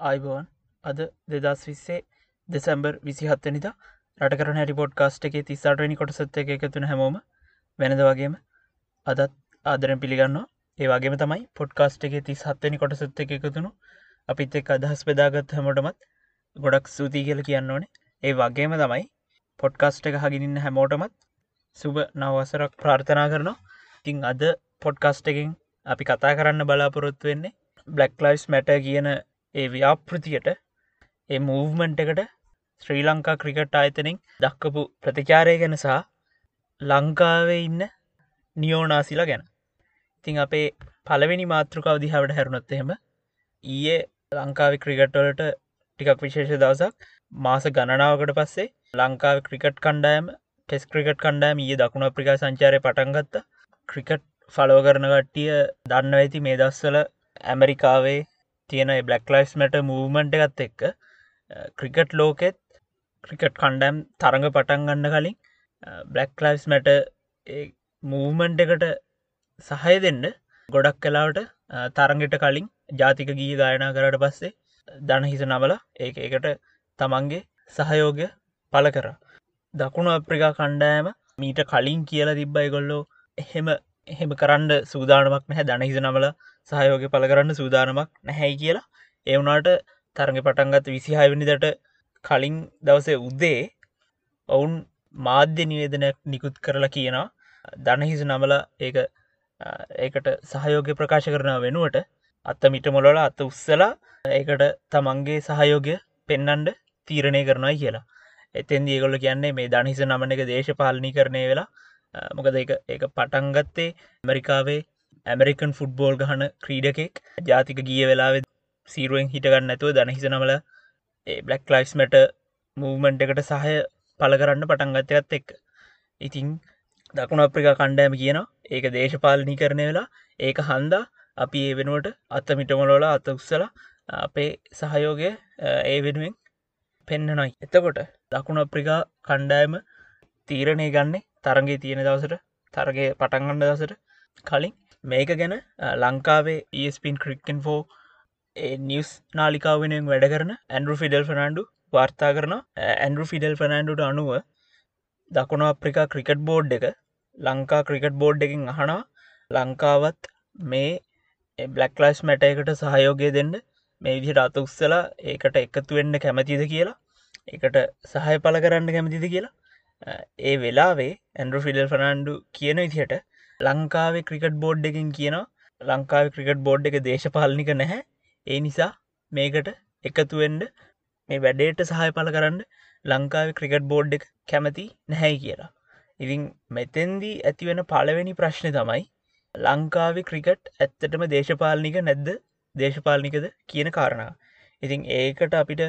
ආයිබෝවන් අද දෙදස් විස්සේ දෙසැම්බර් විසිහත්තනිද රටකර හැරි පොඩ් කාස්ට් එක තිස්සාටනි කොටසත් එක එකතුන හැමෝම වෙනද වගේම අදත් ආදරෙන් පිළිගන්න ඒවාගේම තමයි පොඩ්කාස්ට් එක තිස් හත්තනි කොටසත් එක එකතුුණු අපිත් එක් අදහස් පෙදාගත් හැමෝටමත් ගොඩක් සූතිී කියල කියන්න ඕනේ. ඒ වගේම තමයි පොඩ්කාස්ට් එක හගිනින්න හැමෝටමත් සුබ නවසරක් ප්‍රාර්ථනා කරනවා. තිං අද පොඩ්කාස්ට් එකින් අපි කතා කරන්න බලාපොරොත්තු වෙන්නේ බ්ලක් ලයිස් මැට කියන ඒ ව්‍යාපෘතියට ඒ මූවමන්ට් එකට ශ්‍රී ලංකා ක්‍රිකට් ආයතනින් දක්කපු ප්‍රතිචාරය ගැන සහ ලංකාවේ ඉන්න නියෝනාසිලා ගැන. ඉතිං අපේ පලවෙනි මාතෘකාව දිහාවට හැරුණොත් එහෙම ඊයේ ලංකාව ක්‍රිකට්වලට ටිකක් විශේෂ දවසක් මාස ගණනාවකට පස්සේ ලංකාව ක්‍රිකට් කණ්ඩායම ටෙස් ක්‍රිකට් කණ්ඩායම ඒ දකුණ අප්‍රිකා සංචාරය පටන්ගත්ත ක්‍රිකට් ෆලෝ කරන කට්ටිය දන්න ඇති මේ දස්සල ඇමරිකාවේ තියෙන බ්ලක් ලයිස් මට මූමන්ට් එකත් එක්ක ක්‍රිකට් ලෝකෙත් ක්‍රිකට් කණ්ඩෑම් තරඟ පටන් ගන්න කලින් බ්ලක් ලයිස් මැට මූමන්ට් එකට සහය දෙන්න ගොඩක් කලාවට තරගෙට කලින් ජාතික ගී ගායනා කරට පස්සේ දනහිස නවල ඒ එකට තමන්ගේ සහයෝගය පල කර. දකුණු අප්‍රිකා කණ්ඩෑම මීට කලින් කියලා තිබ්බයි ගොල්ලෝ එහෙම එහෙම කරන්න සූදානමක් නැහැ. දනහිස නමල සහයෝග පල කරන්න සූදානමක් නැහැයි කියලා. ඒවුනාට තරග පටන්ගත් විසිහයවනිදට කලින් දවසේ උද්දේ ඔවුන් මාධ්‍ය නිවේදනයක් නිකුත් කරලා කියනවා. දනහිස නමල ඒ ඒකට සහයෝගය ප්‍රකාශ කරන වෙනුවට අත්ත මිට මොලොල අත්ත උත්සලා ඒකට තමන්ගේ සහයෝගය පෙන්නන්ඩ තීරණය කරනයි කියලා. එතෙන් ඒගොල්ල කියන්නේ මේ දනිහිස නමන එක දේශපාලනි කරණය වෙලා මොකද එක ඒක පටන්ගත්තේ ඇමරිකාවේ ඇමරිකන් ෆුට්බෝල් ගහන ක්‍රීඩකෙක්. ජාතික ගිය වෙලාවෙ සීරුවෙන් හිටගන්න ඇතුව දනහිස නමල බ්ලක් ලයිස් මට මූමන්ට් එකට සහය පල කරන්න පටන්ගත්තයත් එක් ඉතිං දකුණ අප්‍රිකා කණ්ඩෑම කියන ඒක දේශපාලනි කරණය වෙලා ඒක හන්දා අපි ඒ වෙනුවට අත්ත මිටමලෝල අත උත්සල අපේ සහයෝගය ඒ වෙනුවෙන් පෙන්න්නනයි එතකොට දකුණ අප්‍රිකා කණ්ඩෑම තීරණය ගන්නේ තරගේ තියෙන දවසට තරගය පටන්ගන්න දසට කලින් මේක ගැන ලංකාවේ ඒස්පින් ක්‍රික්කන් ෆෝ නිියස් නාලිකාව වෙනෙන් වැඩ කරන ඇන්ඩරු ෆිඩල් ෆනන්ඩු වාර්තා කරන ඇන්ඩරු ෆිඩල් ෆනන්ඩුට අනුව දකුණ අප්‍රිකා ක්‍රිකට් බෝඩ් එක ලංකා ක්‍රිකට් බෝඩ් එකින් අහනා ලංකාවත් මේ බ්ලක්ලයිස් මැට එකට සහයෝගය දෙන්න මේ විදිහට අත උත්සලා ඒකට එකතු වෙන්න කැමතිද කියලා එකට සහය පල කරන්න කැමතිද කියලා ඒ වෙලාවේ ඇන්ඩරු ෆිඩල් ෆනන්ඩු කියන විදිහට ලංකාවේ ක්‍රිකට් බෝඩ් එකින් කියනවා ලංකාව ක්‍රිකට් බෝඩ් එක දේශපාලනික නැහැ ඒ නිසා මේකට එකතුවෙන්ඩ මේ වැඩේට සහය පල කරන්න ලංකාව ක්‍රිකට් බෝඩ් එක කැමති නැහැයි කියලා. ඉතින් මෙතැන්දී ඇතිවෙන පළවෙනි ප්‍රශ්නය තමයි ලංකාව ක්‍රිකට් ඇත්තටම දේශපාලනික නැද්ද දේශපාලනිකද කියන කාරණා. ඉතින් ඒකට අපිට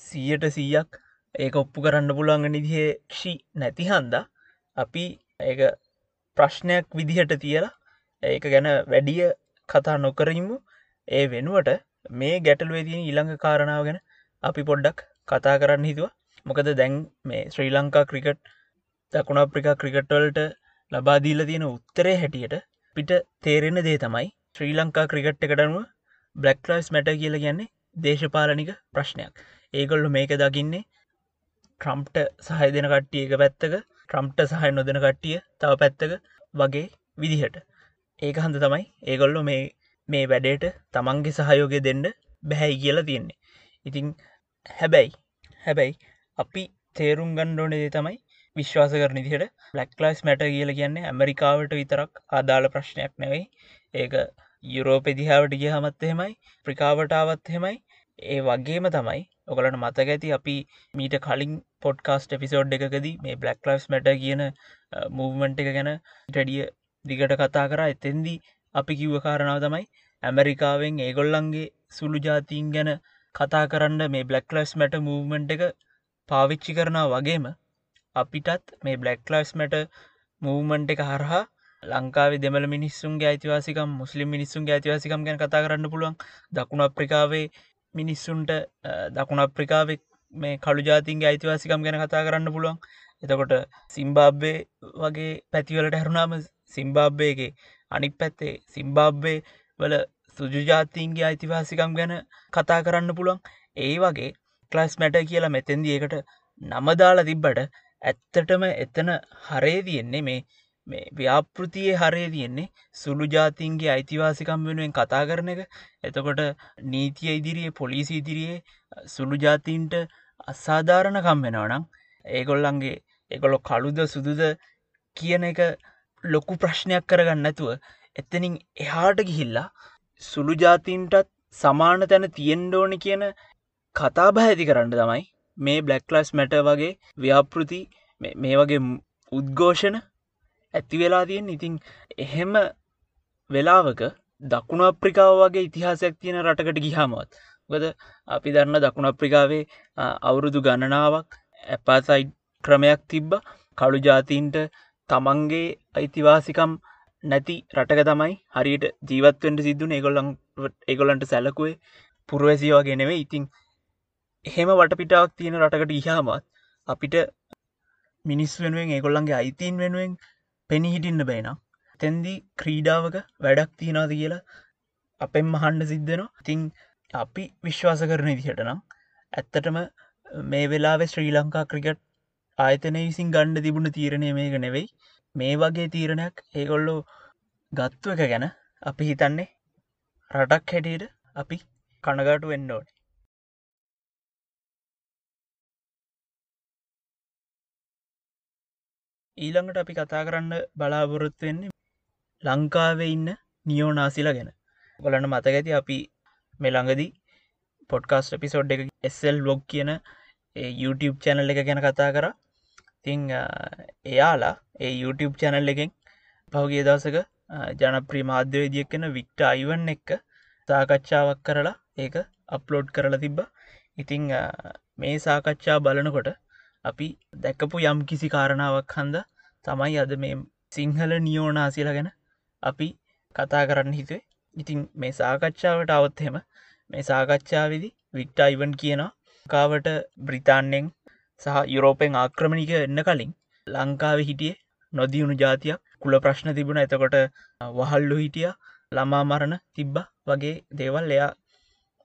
සීයට සීයක් ඒක ඔප්පු කරන්න පුළුවන් නිදිහ ක්ෂි නැති හන්ද? අපි ඒ ප්‍රශ්නයක් විදිහට තියලා ඒක ගැන වැඩිය කතා නොකරමු ඒ වෙනුවට මේ ගැටල්ුවේතින ඊළඟ කාරණාව ගැන අපි පොඩ්ඩක් කතා කරන්න හිතුව. මොකද දැන් මේ ශ්‍රී ලංකා ක්‍රිකට් දකුණ අප්‍රිකා ක්‍රිකට්වල්ට ලබාදීල තියෙන උත්තරේ හැටියට පිට තේරෙන දේ තමයි ශ්‍රී ලංකා ක්‍රිකට් එකටනුව බ්ලක්ලයිස් මැට කියල කියන්නේ දේශපාලනික ප්‍රශ්නයක්. ඒගොල්ලු මේක දකින්නේ ට්‍රම්ප්ට සහය දෙන කට්ටිය එක පැත්තක ට්‍රම්ප්ට සහය නොදෙන කට්ටිය තව පැත්තක වගේ විදිහට. ඒක හන්ද තමයි ඒගොල්ලො මේ මේ වැඩේට තමන්ගේ සහයෝගය දෙන්න බැහැයි කියලා තියෙන්නේ. ඉතිං හැබැයි හැබැයි අපි තේරුම් ගණ්ඩෝනදේ තමයි විශ්වාස කරන දිහට ලක්ලයිස් මැට කියල කියන්නේ ඇමරිකාවට විතරක් අදාළ ප්‍රශ්නයක් නෙවෙයි. ඒක යුරෝපෙදිහාවට ගිය හමත් එහෙමයි ප්‍රිකාවටාවත් හෙමයි ඒ වගේම තමයි ඔකලට මතක ඇති අපි මීට කලින් පොඩ්කාස්ට එපිසෝඩ් එකකදී මේ බ්ලක් ලයිස් මැට කියන මූවමන්ට් එක ගැන ටඩිය දිගට කතා කර. එතෙන්දී අපි කිව්ව කාරණාව තමයි ඇමරිකාවෙන් ඒගොල්ලන්ගේ සුළු ජාතීන් ගැන කතා කරන්න මේ බ්ලක් ලයිස් මැට මූවමන්ට් එක පාවිච්චි කරනා වගේම අපිටත් මේ බ්ලක් ලයිස් මැට මූවමන්ට් එක හරහා ලංකාව දෙමල මිනිස්සුන්ගේ අයිතිවාසිකම් මුස්ලිම් මිනිස්සුන්ගේ අයිතිවාසිකම් ගැන කතා කරන්න පුළුවන්. දකුණ අප්‍රිකාවේ මිනිස්සුන්ට දකුණ අප්‍රිකාවෙක් මේ කළු ජාතින්ගේ අයිතිවාසිකම් ගැන කතා කරන්න පුළුවන්. එතකොට සිම්බාබ්බේ වගේ පැතිවලට හැරුණාම සිම්බාබ්බේගේ අනික් පැත්තේ සිම්බාබ්බේ වල සුජාතීන්ගේ අයිතිවාසිකම් ගැන කතා කරන්න පුළුවන්. ඒ වගේ ක්ලස් මැට කියලා මෙතැන්දි එකට නමදාලා තිබ්බට ඇත්තටම එතන හරේ තියෙන්නේ මේ මේ ව්‍යාපෘතියේ හරේ තියෙන්නේ සුළු ජාතින්ගේ අයිතිවාසිකම් වෙනුවෙන් කතා කරන එක. එතකොට නීතිය ඉදිරියේ පොලිසි ඉදිරියේ සුළු ජාතීන්ට අසාධාරණකම් වෙනවනම් ඒගොල්ලන්ගේ එකොළො කළුද සුදුද කියන එක ලොකු ප්‍රශ්නයක් කරගන්න නැතුව එතනින් එහාට ගිහිල්ලා සුළු ජාතින්ටත් සමාන තැන තියෙන්ඩෝනි කියන කතාබ ඇති කරන්න තමයි මේ බ්ලක්ලස් මැට වගේ ව්‍යාපෘති මේ වගේ උද්ඝෝෂණ ඇති වෙලා තියෙන් ඉතිං එහෙම වෙලාවක දකුණු අප්‍රිකාව වගේ ඉතිහාසයක් තියෙන රටකට ගිහාමත් ගද අපි දන්න දකුණ අප්‍රිකාවේ අවුරුදු ගණනාවක් ඇපාසයිඩ් ක්‍රමයක් තිබ්බ. කළු ජාතීන්ට තමන්ගේ අයිතිවාසිකම් නැති රටක තමයි හරියට ජීවත්වෙන්ට සිද්ධුන ඒගොල්ලන් ඒගොලන්ට සැලකුවේ පුරුවැසි වගේ නෙවේ ඉතිං එහෙම වටපිටාවක් තියෙන රටකට ඉහාමත් අපිට මිනිස් වෙනුවෙන් ඒගොල්ලන්ගේ අයිතින් වෙනුවෙන් පෙනි හිටින්න බේනම් තැන්දි ක්‍රීඩාවක වැඩක් තියෙනද කියලා අපෙන් මහන්ඩ සිද්ධනවා තිං අපි විශ්වාස කරන ඉදිහටනම් ඇත්තටම මේ වෙලාවෙ ශ්‍රී ලංකා ක්‍රිකට් ආයතනය විසින් ගණ්ඩ තිබුණ තීරණය මේක නෙවෙයි. මේ වගේ තීරණයක් ඒගොල්ලෝ ගත්තු එක ගැන අපි හිතන්නේ රටක් හැටියට අපි කණගාටු වෙන්න ඕනේ. ඊළඟට අපි කතා කරන්න බලාපොරොත්තු වෙන්නේ ලංකාවේ ඉන්න නියෝනාසිලා ගැන. ගොලන්න මතකඇති අපි මෙළඟදී පොඩ්කාස්ට පිසෝඩ් එක එස්සල් බ්ලොග් කියන YouTube චැනල් එක ගැන කතා කර. තිං එයාලා ඒ YouTube චැනල් එකෙන් පහුගේ දවසක ජනප්‍රී මාධ්‍යවේදියක් කෙන වික්ට අයිවන් එක්ක සාකච්ඡාවක් කරලා ඒක අප්ලෝඩ් කරලා තිබ්බ. ඉතිං මේ සාකච්ඡා බලනකොට අපි දැක්කපු යම් කිසි කාරණාවක් හන්ද තමයි අද මේ සිංහල නියෝනාසිල ගැන අපි කතා කරන්න හිතුවේ. ඉතින් මේ සාකච්ඡාවට අවත්හෙම මේ සාකච්ඡාවිදි වික්ට අයිවන් කියනවා. කාවට බ්‍රිතාන්නෙන් සහ යුරෝපෙන් ආක්‍රමණික එන්න කලින් ලංකාව හිටියේ නොදියුණු ජාතියක්. කුල ප්‍රශ්න තිබුණ. එතකොට වහල්ලු හිටිය. ළමා මරණ තිබ්බ වගේ දේවල් එයා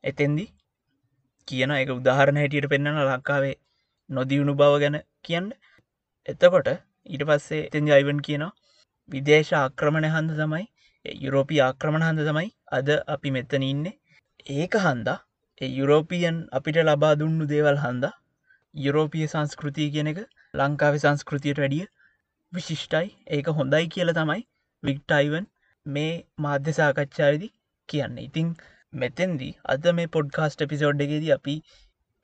එතෙන්දි කියන එක උදාහරණ හැටියට පෙන්න්නන ලංකාවේ නොදියුණු බව ගැන කියන්න. එතකොට ඊට පස්සේ තෙන් අයිවන් කියනවා විදේශ ආක්‍රමණ හන්ද තමයි යුරෝපී ආක්‍රමණ හන්ද තමයි අද අපි මෙතන ඉන්නේ. ඒක හන්දා. යුරෝපියන් අපිට ලබා දුන්නු දේවල් හන්දා. යුරෝපිය සංස්කෘතිය කියන එක ලංකාව සංස්කෘතියට වැඩිය විශිෂ්ටයි. ඒක හොඳයි කියල තමයි වික්ටයිවන් මේ මාධ්‍ය සාකච්ඡාවදි කියන්න. ඉතිං මෙතෙන්දී අද මේ පොඩ්කාස්ට පිසෝඩ් එකෙද අපි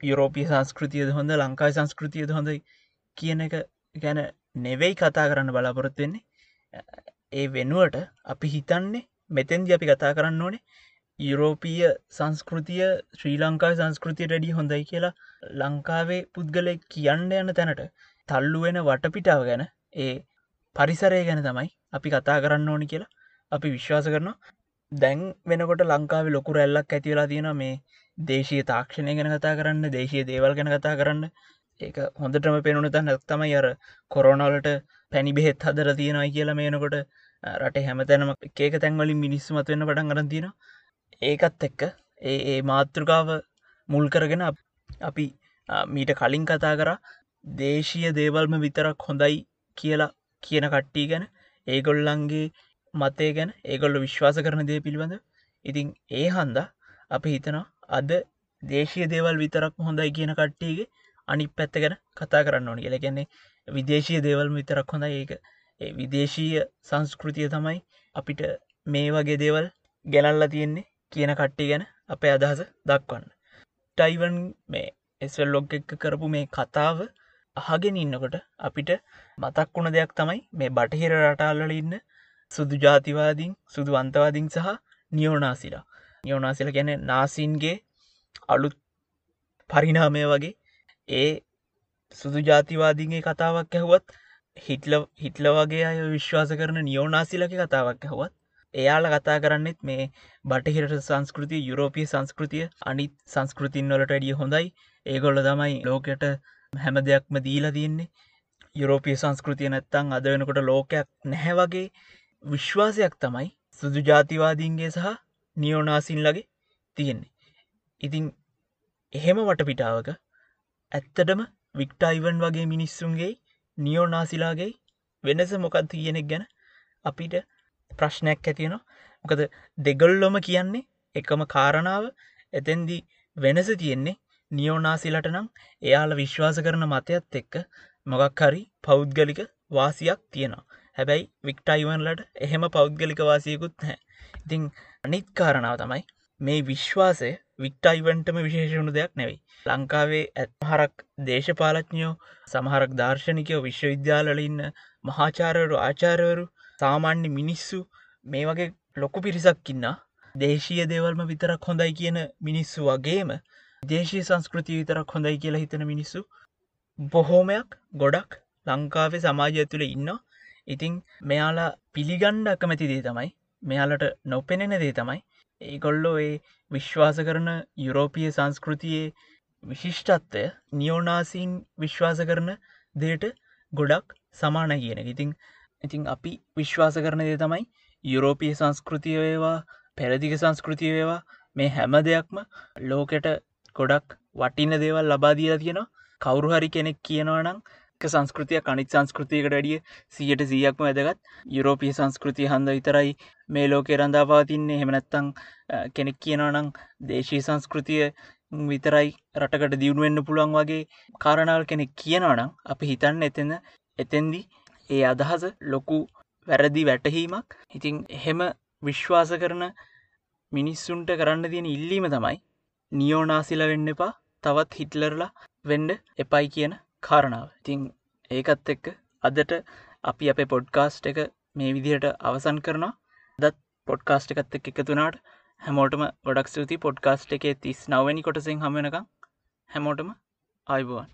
යුරෝපිය සංස්කෘතියද හොඳ ලංකායි සංස්කෘතියද හොඳ කියන එක ගැන නෙවෙයි කතා කරන්න බලාපොරොත්වෙන්නේ ඒ වෙනුවට අපි හිතන්නේ මෙතැන්දි අපි කතා කරන්න ඕනේ යුරෝපීය සංස්කෘතිය ශ්‍රී ලංකායි සංස්කෘතිය ඩඩි හොඳයි කියලා ලංකාවේ පුද්ගලය කියන්න යන තැනට තල්ලුවෙන වටපිටාව ගැන ඒ පරිසරය ගැන තමයි අපි කතා කරන්න ඕනි කියලා අපි විශ්වාස කරනවා. දැන් වෙනකොට ලංකාව ලොකු රැල්ලක් ඇතිවෙලා තියෙන මේ දේශය තාක්ෂණය ගැන කතා කරන්න දේශය දේවල් ගැන කතා කරන්න. ඒක හොඳටම පෙනුන තැන් නැත්තමයි අර කොරෝනවලට පැණි බෙහෙත් හදර තියෙනයි කියලා මේනකොට රට හැමතැනම ඒක තැන්වලින් මිනිස්සුමත් වෙන්න පටන් කරන්න තියෙන ඒකත් එක්ක ඒ ඒ මාතෘකාව මුල් කරගෙන අපි මීට කලින් කතා කර දේශීය දේවල්ම විතරක් හොඳයි කියලා කියන කට්ටී ගැන ඒගොල්ලන්ගේ මතය ගැන ඒගොල්ල විශ්වාස කරන දේ පිළිබඳ ඉතින් ඒ හන්දා අපි හිතනවා අද දේශය දේවල් විතරක් හොඳයි කියන කට්ටියගේ අනි පැත්ත ගැන කතා කරන්න ඕනි කියල. ගැන්නේ විදේශය දේවල් විතරක් හොඳ ඒක. විදේශීය සංස්කෘතිය තමයි අපිට මේ වගේ දේවල් ගැනල්ලා තියෙන්නේ කියන කට්ටි ගැන අපේ අදහස දක්වන්න. ටයිවන් මේ එස්වල් ලොග් එක කරපු මේ කතාව අහගෙන ඉන්නකොට අපිට මතක් වුණ දෙයක් තමයි මේ බටහිර රටාල්ලල ඉන්න සුදු ජාතිවාදින් සුදු අන්තවාදින් සහ නියෝනාසිලා. නියෝනාසිල ගැන නාසින්ගේ අලුත් පරිනාමය වගේ ඒ සුදු ජාතිවාදීගේ කතාවක් ඇහුවත් හිටල හිටල වගේ අය විශ්වාස කරන නියෝනාසිලක කතාවක් ඇහුවත් එයාල කතා කරන්නෙත් මේ බටහිරට සංස්කෘතිය යුරෝපිය සංස්කෘතිය අනිත් සංස්කෘතින් වලට ඇඩිය හොඳයි. ඒගොල්ල තමයි ලෝකෙට හැම දෙයක්ම දීලා තියන්නේ. යුරෝපිය සංස්කෘතිය නැත්තං අද වෙනකොට ලෝකයක් නැහැ වගේ විශ්වාසයක් තමයි සුදු ජාතිවාදීන්ගේ සහ නියෝනාසින්ලගේ තියෙන්නේ. ඉතින් එහෙම වටපිටාවක ඇත්තටම වික්ටයිවන් වගේ මිනිස්සුන්ගේ නියෝනාසිලාගේ වෙනස මොකක්ද කියනෙක් ගැන අපිට ප්‍රශ්නයක් ඇතියෙනවා මොකද දෙගොල්ලොම කියන්නේ එකම කාරණාව එතැන්දි වෙනස තියෙන්නේ නියෝනාසිලට නම් එයාල විශ්වාස කරන මතයත් එක්ක මොගක් හරි පෞද්ගලික වාසියක් තියෙනවා. හැබැයි වික්ටයිවන්ලට එහෙම පෞද්ගලික වාසියකුත් හැ ඉතිං අනිත් කාරණාව තමයි මේ විශ්වාසය වික්ටයිවන්ටම විශේෂණු දෙයක් නෙවෙයි. ලංකාවේ ඇත්හරක් දේශපාලඥයෝ සමහරක් දර්ශනිකයෝ විශ්වවිද්‍යාලඉන්න මහාචාරවරු ආචාරවරු සාමාන්‍ය මිනිස්සු මේ වගේ ලොකු පිරිසක්කින්න දේශීය දේවල්ම විතරක් හොඳයි කියන මිනිස්සු වගේම දේශී සංස්කෘතිය විතරක් හොඳයි කියලා හිතන මිනිස්සු බොහෝමයක් ගොඩක් ලංකාවේ සමාජය ඇතුළ ඉන්න ඉතිං මෙයාලා පිළිගණ්ඩ අකමැති දේ තමයි මෙයාලට නොපෙනෙන දේ තමයි ඒගොල්ලෝ ඒ විශ්වාස කරන යුරෝපිය සංස්කෘතියේ විශිෂ්ටත්වය නියෝනාසීන් විශ්වාස කරන දේට ගොඩක් සමාන කියන ඉතිං ඉතිං අපි විශ්වාස කරන දේ තමයි යුරෝපිය සංස්කෘතිය වේවා පැරදිග සංස්කෘතිය වේවා මේ හැම දෙයක්ම ලෝකෙට ගොඩක් වටින දේවල් ලබාදීලා තියෙනවා. කවුරු හරි කෙනෙක් කියනවනම් සංස්කෘතිය කනිත් සංස්කෘතියකට වැඩිය සියට සීයක්ම වැදගත්. යුරෝපිය සංස්කෘතිය හන්ද විතරයි මේ ලෝකෙ රඳා පවතින්නේ. හෙමනැත්තං කෙනෙක් කියනවනං දේශී සංස්කෘතිය විතරයි රටකට දියුණුවෙන්න්න පුළුවන් වගේ කාරණාවල් කෙනෙක් කියනවනම් අපි හිතන්න එතන එතෙන්දි ඒ අදහස ලොකු වැරදි වැටහීමක්. ඉතිං එහෙම විශ්වාස කරන මිනිස්සුන්ට කරන්න තියෙන ඉල්ලීම තමයි නියෝනාසිල වෙන්න එපා. තවත් හිටලරලා වෙන්ඩ එපයි කියන කාරණාව. ඉතිං ඒකත් එක්ක අදට අපි අපේ පොඩ්කාස්ට් එක මේ විදිහට අවසන් කරනවා. දත් පොඩ්කාස්ට් එකත් එක් එකතුනාට හැමෝටම ගොඩක් ස්තුති පොඩ්කාස්ට් එකේ තිස් නවනි කොටසිෙන් හමෙනක හැමෝටම අයිබුවන්